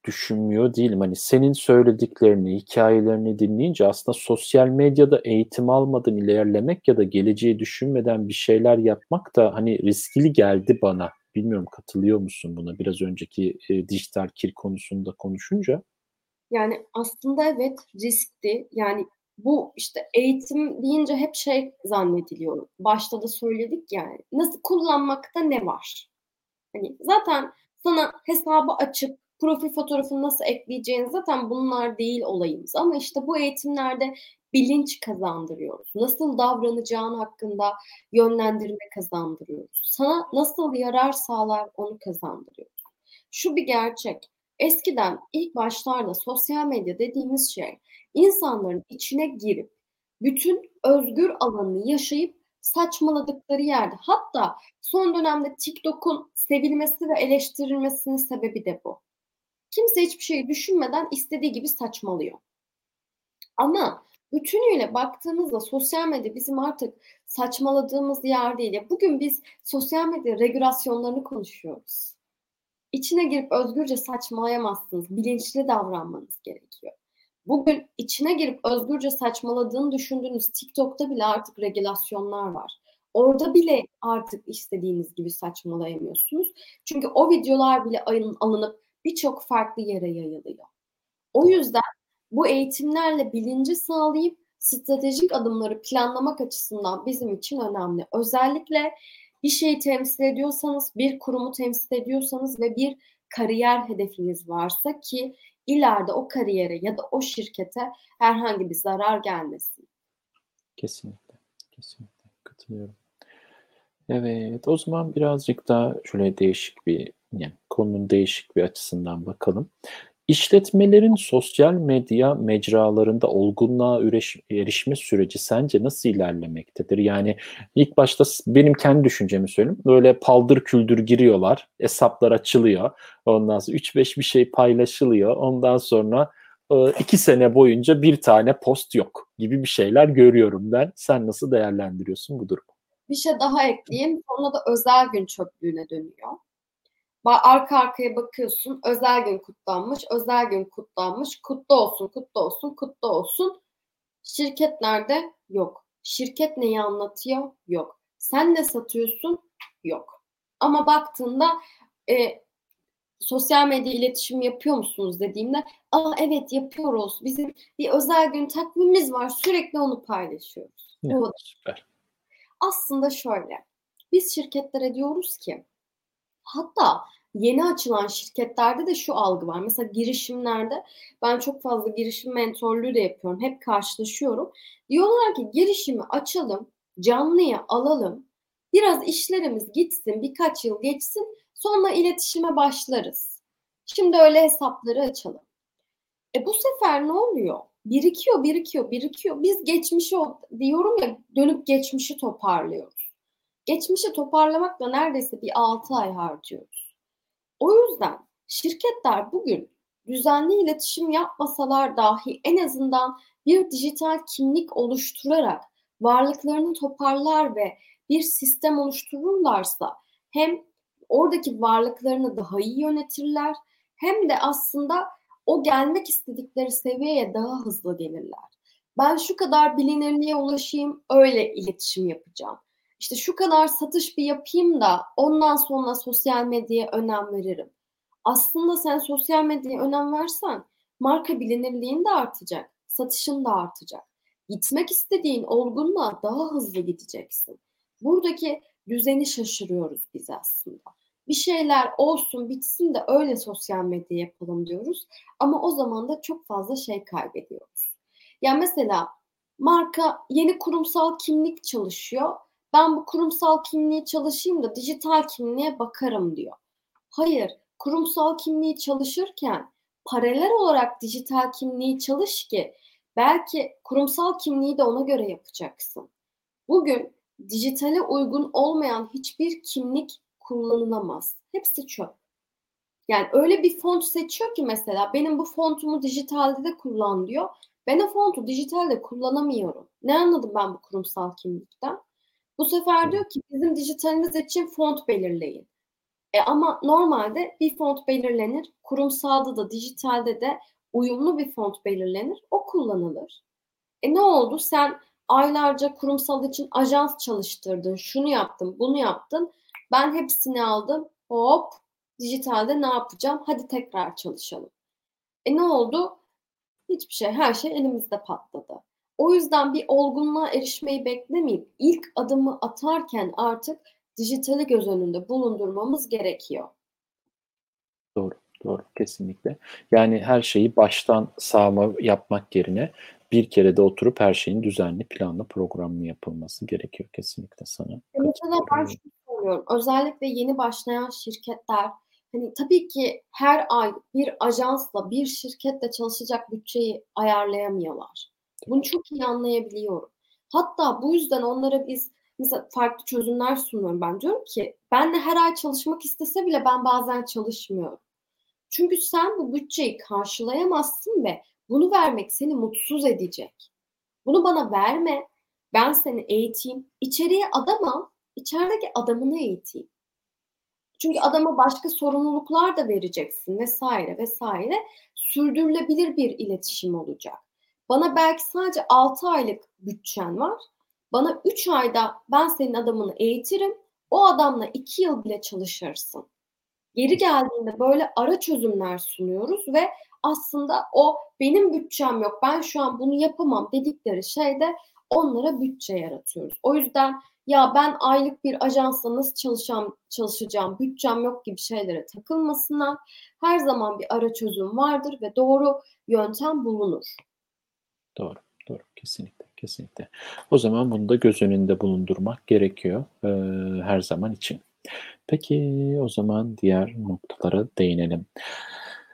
düşünmüyor değilim. Hani senin söylediklerini, hikayelerini dinleyince aslında sosyal medyada eğitim almadan ilerlemek ya da geleceği düşünmeden bir şeyler yapmak da hani riskli geldi bana. Bilmiyorum katılıyor musun buna biraz önceki e, dijital kir konusunda konuşunca? Yani aslında evet riskli. Yani bu işte eğitim deyince hep şey zannediliyor. Başta da söyledik yani. Nasıl kullanmakta ne var? Hani zaten sana hesabı açıp profil fotoğrafını nasıl ekleyeceğini zaten bunlar değil olayımız. Ama işte bu eğitimlerde bilinç kazandırıyoruz. Nasıl davranacağın hakkında yönlendirme kazandırıyoruz. Sana nasıl yarar sağlar onu kazandırıyoruz. Şu bir gerçek. Eskiden ilk başlarda sosyal medya dediğimiz şey insanların içine girip bütün özgür alanını yaşayıp saçmaladıkları yerde. Hatta son dönemde TikTok'un sevilmesi ve eleştirilmesinin sebebi de bu. Kimse hiçbir şeyi düşünmeden istediği gibi saçmalıyor. Ama bütünüyle baktığımızda sosyal medya bizim artık saçmaladığımız yer değil. Bugün biz sosyal medya regülasyonlarını konuşuyoruz. İçine girip özgürce saçmalayamazsınız. Bilinçli davranmanız gerekiyor. Bugün içine girip özgürce saçmaladığını düşündüğünüz TikTok'ta bile artık regülasyonlar var. Orada bile artık istediğiniz gibi saçmalayamıyorsunuz. Çünkü o videolar bile alınıp birçok farklı yere yayılıyor. O yüzden bu eğitimlerle bilinci sağlayıp stratejik adımları planlamak açısından bizim için önemli. Özellikle bir şeyi temsil ediyorsanız, bir kurumu temsil ediyorsanız ve bir kariyer hedefiniz varsa ki ileride o kariyere ya da o şirkete herhangi bir zarar gelmesin. Kesinlikle. Kesinlikle. Katılıyorum. Evet, o zaman birazcık daha şöyle değişik bir yani konunun değişik bir açısından bakalım. İşletmelerin sosyal medya mecralarında olgunluğa erişme süreci sence nasıl ilerlemektedir? Yani ilk başta benim kendi düşüncemi söyleyeyim. Böyle paldır küldür giriyorlar. Hesaplar açılıyor. Ondan sonra 3-5 bir şey paylaşılıyor. Ondan sonra e, iki sene boyunca bir tane post yok gibi bir şeyler görüyorum ben. Sen nasıl değerlendiriyorsun bu durumu? Bir şey daha ekleyeyim. Sonra da özel gün çöplüğüne dönüyor. Arka arkaya bakıyorsun. Özel gün kutlanmış, özel gün kutlanmış. Kutlu olsun, kutlu olsun, kutlu olsun. Şirket nerede? Yok. Şirket neyi anlatıyor? Yok. Sen ne satıyorsun? Yok. Ama baktığında e, sosyal medya iletişim yapıyor musunuz dediğimde aa evet yapıyoruz. Bizim bir özel gün takvimimiz var. Sürekli onu paylaşıyoruz. Evet, süper. Aslında şöyle. Biz şirketlere diyoruz ki Hatta yeni açılan şirketlerde de şu algı var. Mesela girişimlerde ben çok fazla girişim mentorluğu da yapıyorum. Hep karşılaşıyorum. Diyorlar ki girişimi açalım, canlıya alalım. Biraz işlerimiz gitsin, birkaç yıl geçsin. Sonra iletişime başlarız. Şimdi öyle hesapları açalım. E bu sefer ne oluyor? Birikiyor, birikiyor, birikiyor. Biz geçmişi diyorum ya dönüp geçmişi toparlıyoruz. Geçmişi toparlamakla neredeyse bir 6 ay harcıyoruz. O yüzden şirketler bugün düzenli iletişim yapmasalar dahi en azından bir dijital kimlik oluşturarak varlıklarını toparlar ve bir sistem oluştururlarsa hem oradaki varlıklarını daha iyi yönetirler hem de aslında o gelmek istedikleri seviyeye daha hızlı gelirler. Ben şu kadar bilinirliğe ulaşayım, öyle iletişim yapacağım işte şu kadar satış bir yapayım da ondan sonra sosyal medyaya önem veririm. Aslında sen sosyal medyaya önem versen marka bilinirliğin de artacak, satışın da artacak. Gitmek istediğin olgunluğa daha hızlı gideceksin. Buradaki düzeni şaşırıyoruz biz aslında. Bir şeyler olsun bitsin de öyle sosyal medya yapalım diyoruz. Ama o zaman da çok fazla şey kaybediyoruz. Yani mesela marka yeni kurumsal kimlik çalışıyor ben bu kurumsal kimliği çalışayım da dijital kimliğe bakarım diyor. Hayır, kurumsal kimliği çalışırken paralel olarak dijital kimliği çalış ki belki kurumsal kimliği de ona göre yapacaksın. Bugün dijitale uygun olmayan hiçbir kimlik kullanılamaz. Hepsi çöp. Yani öyle bir font seçiyor ki mesela benim bu fontumu dijitalde de kullan diyor. Ben o fontu dijitalde kullanamıyorum. Ne anladım ben bu kurumsal kimlikten? Bu sefer diyor ki bizim dijitaliniz için font belirleyin. E ama normalde bir font belirlenir. Kurumsalda da dijitalde de uyumlu bir font belirlenir. O kullanılır. E ne oldu? Sen aylarca kurumsal için ajans çalıştırdın. Şunu yaptın, bunu yaptın. Ben hepsini aldım. Hop dijitalde ne yapacağım? Hadi tekrar çalışalım. E ne oldu? Hiçbir şey, her şey elimizde patladı. O yüzden bir olgunluğa erişmeyi beklemeyip ilk adımı atarken artık dijitali göz önünde bulundurmamız gerekiyor. Doğru, doğru kesinlikle. Yani her şeyi baştan sağma yapmak yerine bir kere de oturup her şeyin düzenli, planlı, programlı yapılması gerekiyor kesinlikle sana. Mesela ben şunu söylüyorum. Özellikle yeni başlayan şirketler hani tabii ki her ay bir ajansla, bir şirketle çalışacak bütçeyi ayarlayamıyorlar. Bunu çok iyi anlayabiliyorum. Hatta bu yüzden onlara biz mesela farklı çözümler sunuyorum ben. Diyorum ki benle her ay çalışmak istese bile ben bazen çalışmıyorum. Çünkü sen bu bütçeyi karşılayamazsın ve bunu vermek seni mutsuz edecek. Bunu bana verme. Ben seni eğiteyim. İçeriye adam al. İçerideki adamını eğiteyim. Çünkü adama başka sorumluluklar da vereceksin vesaire vesaire. Sürdürülebilir bir iletişim olacak. Bana belki sadece 6 aylık bütçen var. Bana 3 ayda ben senin adamını eğitirim. O adamla 2 yıl bile çalışırsın. Geri geldiğinde böyle ara çözümler sunuyoruz ve aslında o benim bütçem yok ben şu an bunu yapamam dedikleri şeyde onlara bütçe yaratıyoruz. O yüzden ya ben aylık bir ajansla nasıl çalışacağım, çalışacağım, bütçem yok gibi şeylere takılmasınlar. Her zaman bir ara çözüm vardır ve doğru yöntem bulunur. Doğru, doğru. Kesinlikle, kesinlikle. O zaman bunu da göz önünde bulundurmak gerekiyor e, her zaman için. Peki o zaman diğer noktalara değinelim.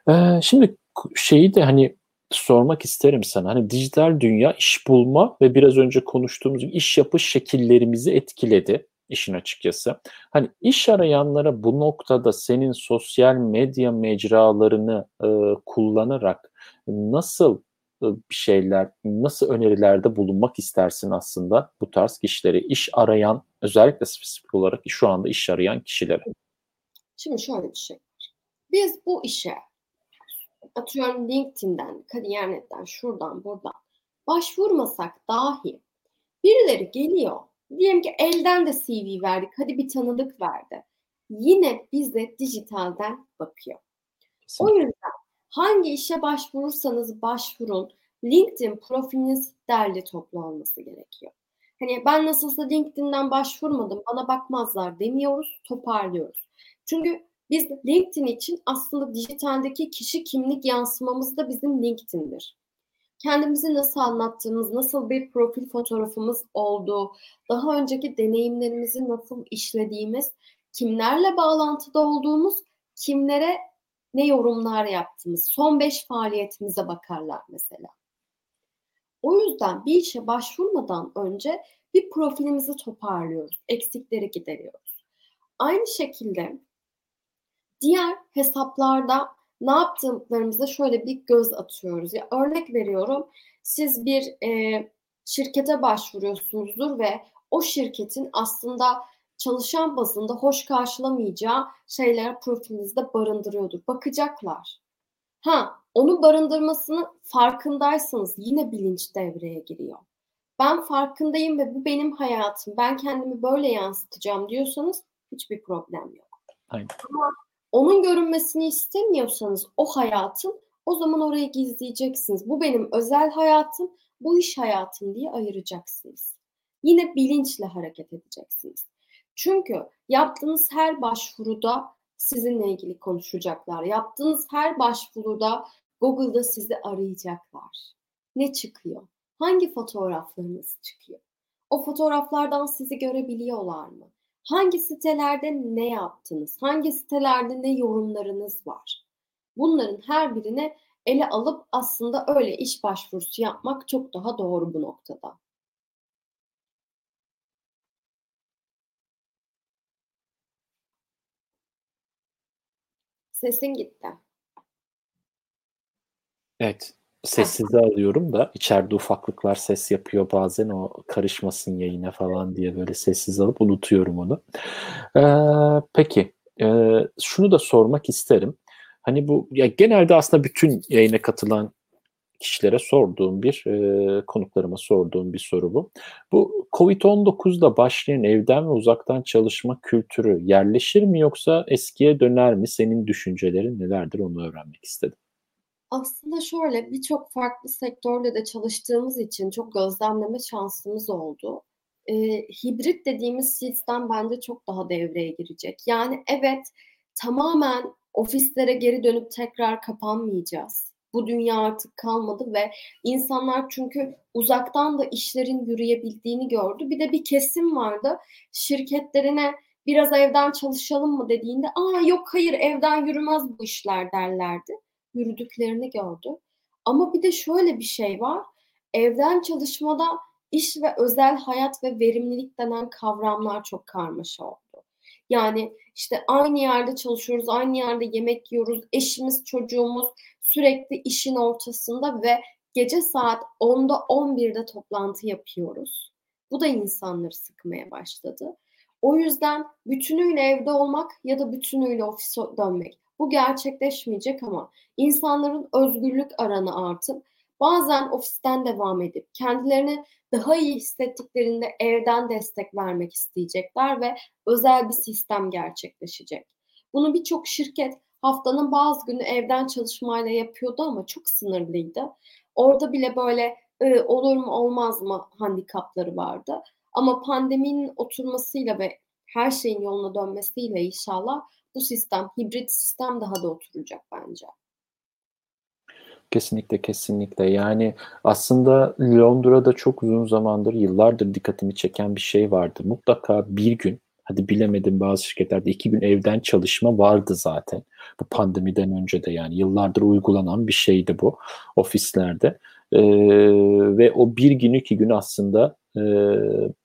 Ee, şimdi şeyi de hani sormak isterim sana. Hani dijital dünya iş bulma ve biraz önce konuştuğumuz iş yapış şekillerimizi etkiledi işin açıkçası. Hani iş arayanlara bu noktada senin sosyal medya mecralarını e, kullanarak nasıl e, bir şeyler, nasıl önerilerde bulunmak istersin aslında bu tarz kişileri? iş arayan, özellikle spesifik olarak şu anda iş arayan kişilere. Şimdi şöyle bir şey Biz bu işe atıyorum LinkedIn'den, Kariyer.net'ten, şuradan, buradan başvurmasak dahi birileri geliyor. Diyelim ki elden de CV verdik. Hadi bir tanıdık verdi. Yine bize dijitalden bakıyor. Kesinlikle. O yüzden hangi işe başvurursanız başvurun. LinkedIn profiliniz derli toplu olması gerekiyor. Hani ben nasılsa LinkedIn'den başvurmadım, bana bakmazlar demiyoruz, toparlıyoruz. Çünkü biz LinkedIn için aslında dijitaldeki kişi kimlik yansımamız da bizim LinkedIn'dir. Kendimizi nasıl anlattığımız, nasıl bir profil fotoğrafımız olduğu, daha önceki deneyimlerimizi nasıl işlediğimiz, kimlerle bağlantıda olduğumuz, kimlere ne yorumlar yaptığımız, son beş faaliyetimize bakarlar mesela. O yüzden bir işe başvurmadan önce bir profilimizi toparlıyoruz, eksikleri gideriyoruz. Aynı şekilde Diğer hesaplarda ne yaptıklarımıza şöyle bir göz atıyoruz. Ya örnek veriyorum. Siz bir e, şirkete başvuruyorsunuzdur ve o şirketin aslında çalışan bazında hoş karşılamayacağı şeyler profilinizde barındırıyordur. Bakacaklar. Ha, onu barındırmasını farkındaysanız yine bilinç devreye giriyor. Ben farkındayım ve bu benim hayatım. Ben kendimi böyle yansıtacağım diyorsanız hiçbir problem yok. Aynen. Ama onun görünmesini istemiyorsanız o hayatın o zaman orayı gizleyeceksiniz. Bu benim özel hayatım, bu iş hayatım diye ayıracaksınız. Yine bilinçle hareket edeceksiniz. Çünkü yaptığınız her başvuruda sizinle ilgili konuşacaklar. Yaptığınız her başvuruda Google'da sizi arayacaklar. Ne çıkıyor? Hangi fotoğraflarınız çıkıyor? O fotoğraflardan sizi görebiliyorlar mı? Hangi sitelerde ne yaptınız? Hangi sitelerde ne yorumlarınız var? Bunların her birine ele alıp aslında öyle iş başvurusu yapmak çok daha doğru bu noktada. Sesin gitti. Evet. Sessize alıyorum da içeride ufaklıklar ses yapıyor bazen o karışmasın yayına falan diye böyle sessiz alıp unutuyorum onu. Ee, peki e, şunu da sormak isterim. Hani bu ya genelde aslında bütün yayına katılan kişilere sorduğum bir e, konuklarıma sorduğum bir soru bu. Bu Covid-19'da başlayan evden ve uzaktan çalışma kültürü yerleşir mi yoksa eskiye döner mi? Senin düşüncelerin nelerdir onu öğrenmek istedim. Aslında şöyle, birçok farklı sektörde de çalıştığımız için çok gözlemleme şansımız oldu. Eee, hibrit dediğimiz sistem bence çok daha devreye girecek. Yani evet, tamamen ofislere geri dönüp tekrar kapanmayacağız. Bu dünya artık kalmadı ve insanlar çünkü uzaktan da işlerin yürüyebildiğini gördü. Bir de bir kesim vardı şirketlerine biraz evden çalışalım mı dediğinde aa yok hayır evden yürümez bu işler derlerdi. Yürüdüklerini gördü. Ama bir de şöyle bir şey var. Evden çalışmada iş ve özel hayat ve verimlilik denen kavramlar çok karmaşa oldu. Yani işte aynı yerde çalışıyoruz, aynı yerde yemek yiyoruz, eşimiz, çocuğumuz sürekli işin ortasında ve gece saat 10'da 11'de toplantı yapıyoruz. Bu da insanları sıkmaya başladı. O yüzden bütünüyle evde olmak ya da bütünüyle ofise dönmek. Bu gerçekleşmeyecek ama insanların özgürlük aranı artıp bazen ofisten devam edip kendilerini daha iyi hissettiklerinde evden destek vermek isteyecekler ve özel bir sistem gerçekleşecek. Bunu birçok şirket haftanın bazı günü evden çalışmayla yapıyordu ama çok sınırlıydı. Orada bile böyle e, olur mu olmaz mı handikapları vardı. Ama pandeminin oturmasıyla ve her şeyin yoluna dönmesiyle inşallah bu sistem, hibrit sistem daha da oturacak bence. Kesinlikle kesinlikle yani aslında Londra'da çok uzun zamandır yıllardır dikkatimi çeken bir şey vardı. Mutlaka bir gün hadi bilemedim bazı şirketlerde iki gün evden çalışma vardı zaten. Bu pandemiden önce de yani yıllardır uygulanan bir şeydi bu ofislerde. Ee, ve o bir gün iki gün aslında e,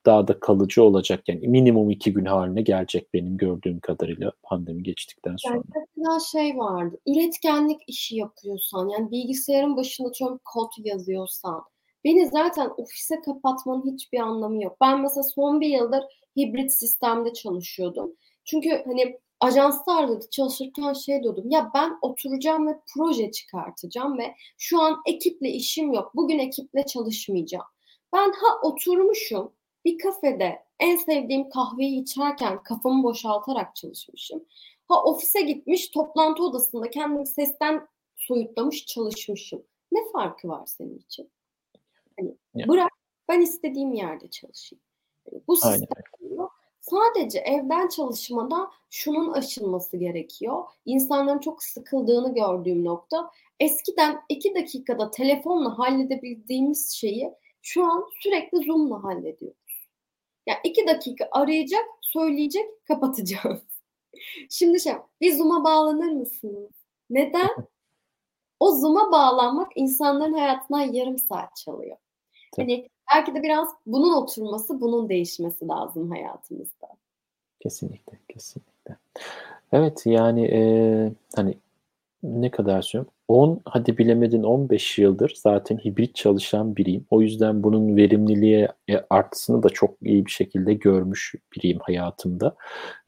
daha da kalıcı olacak. Yani minimum iki gün haline gelecek benim gördüğüm kadarıyla pandemi geçtikten sonra. Yani mesela şey vardı. Üretkenlik işi yapıyorsan yani bilgisayarın başında çok kod yazıyorsan beni zaten ofise kapatmanın hiçbir anlamı yok. Ben mesela son bir yıldır hibrit sistemde çalışıyordum. Çünkü hani ajanslarda da çalışırken şey diyordum. Ya ben oturacağım ve proje çıkartacağım ve şu an ekiple işim yok. Bugün ekiple çalışmayacağım. Ben ha oturmuşum bir kafede en sevdiğim kahveyi içerken kafamı boşaltarak çalışmışım. Ha ofise gitmiş toplantı odasında kendimi sesten soyutlamış çalışmışım. Ne farkı var senin için? Hani yani. bırak ben istediğim yerde çalışayım. Yani bu sistem Sadece evden çalışmada şunun aşılması gerekiyor. İnsanların çok sıkıldığını gördüğüm nokta. Eskiden iki dakikada telefonla halledebildiğimiz şeyi şu an sürekli Zoom'la hallediyoruz. Yani iki dakika arayacak, söyleyecek, kapatacağız. *laughs* Şimdi şey, bir Zoom'a bağlanır mısınız? Neden? *laughs* O Zoom'a bağlanmak insanların hayatına yarım saat çalıyor. Hani belki de biraz bunun oturması, bunun değişmesi lazım hayatımızda. Kesinlikle, kesinlikle. Evet yani e, hani ne kadar söylüyorum? 10 hadi bilemedin 15 yıldır zaten hibrit çalışan biriyim. O yüzden bunun verimliliğe e, artısını da çok iyi bir şekilde görmüş biriyim hayatımda.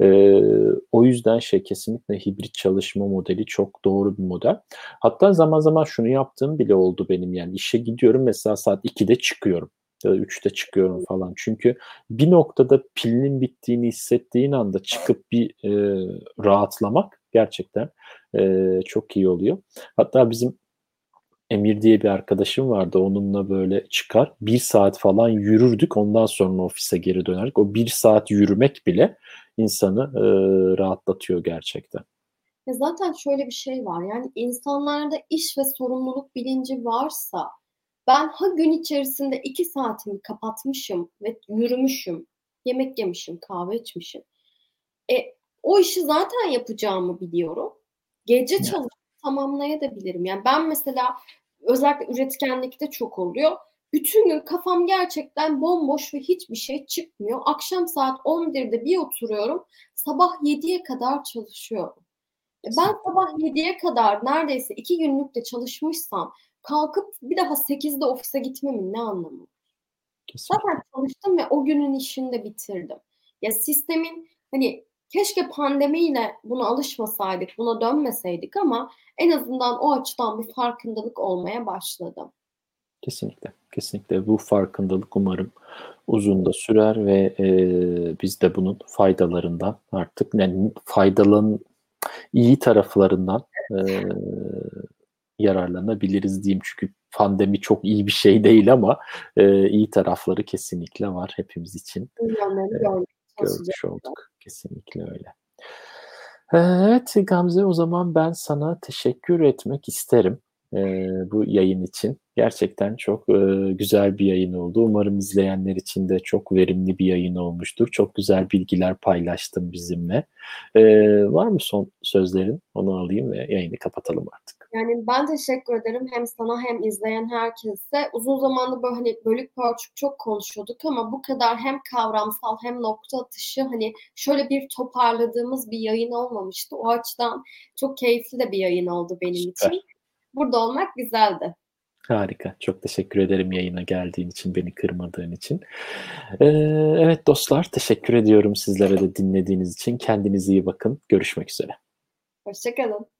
Ee, o yüzden şey kesinlikle hibrit çalışma modeli çok doğru bir model. Hatta zaman zaman şunu yaptığım bile oldu benim yani işe gidiyorum mesela saat 2'de çıkıyorum ya da 3'te çıkıyorum falan. Çünkü bir noktada pilinin bittiğini hissettiğin anda çıkıp bir e, rahatlamak gerçekten e, çok iyi oluyor. Hatta bizim Emir diye bir arkadaşım vardı. Onunla böyle çıkar. Bir saat falan yürürdük. Ondan sonra ofise geri dönerdik. O bir saat yürümek bile insanı e, rahatlatıyor gerçekten. Ya zaten şöyle bir şey var. Yani insanlarda iş ve sorumluluk bilinci varsa ben ha gün içerisinde iki saatimi kapatmışım ve yürümüşüm, yemek yemişim, kahve içmişim. E, o işi zaten yapacağımı biliyorum. Gece evet. çalışıp tamamlayabilirim. Yani ben mesela özellikle üretkenlikte çok oluyor. Bütün gün kafam gerçekten bomboş ve hiçbir şey çıkmıyor. Akşam saat 11'de bir oturuyorum. Sabah 7'ye kadar çalışıyorum. Ben sabah 7'ye kadar neredeyse iki günlük de çalışmışsam kalkıp bir daha 8'de ofise gitmemin ne anlamı var? Zaten çalıştım ve o günün işini de bitirdim. Ya sistemin hani keşke pandemiyle buna alışmasaydık, buna dönmeseydik ama en azından o açıdan bir farkındalık olmaya başladı. Kesinlikle, kesinlikle bu farkındalık umarım uzun da sürer ve e, biz de bunun faydalarından artık yani faydalan iyi taraflarından e, yararlanabiliriz diyeyim. Çünkü pandemi çok iyi bir şey değil ama e, iyi tarafları kesinlikle var hepimiz için. E, görmüş olduk. Kesinlikle öyle. Evet Gamze o zaman ben sana teşekkür etmek isterim. Eee, bu yayın için. Gerçekten çok, eee, güzel bir yayın oldu. Umarım izleyenler için de çok verimli bir yayın olmuştur. Çok güzel bilgiler paylaştın bizimle. Eee, var mı son sözlerin? Onu alayım ve yayını kapatalım artık. Yani ben teşekkür ederim hem sana hem izleyen herkese. Uzun zamandır böyle hani bölük pörçük çok konuşuyorduk ama bu kadar hem kavramsal hem nokta atışı hani şöyle bir toparladığımız bir yayın olmamıştı. O açıdan çok keyifli de bir yayın oldu benim Süper. için. Burada olmak güzeldi. Harika. Çok teşekkür ederim yayına geldiğin için, beni kırmadığın için. Eee, evet dostlar, teşekkür ediyorum sizlere de dinlediğiniz için. Kendinize iyi bakın. Görüşmek üzere. Hoşça kalın.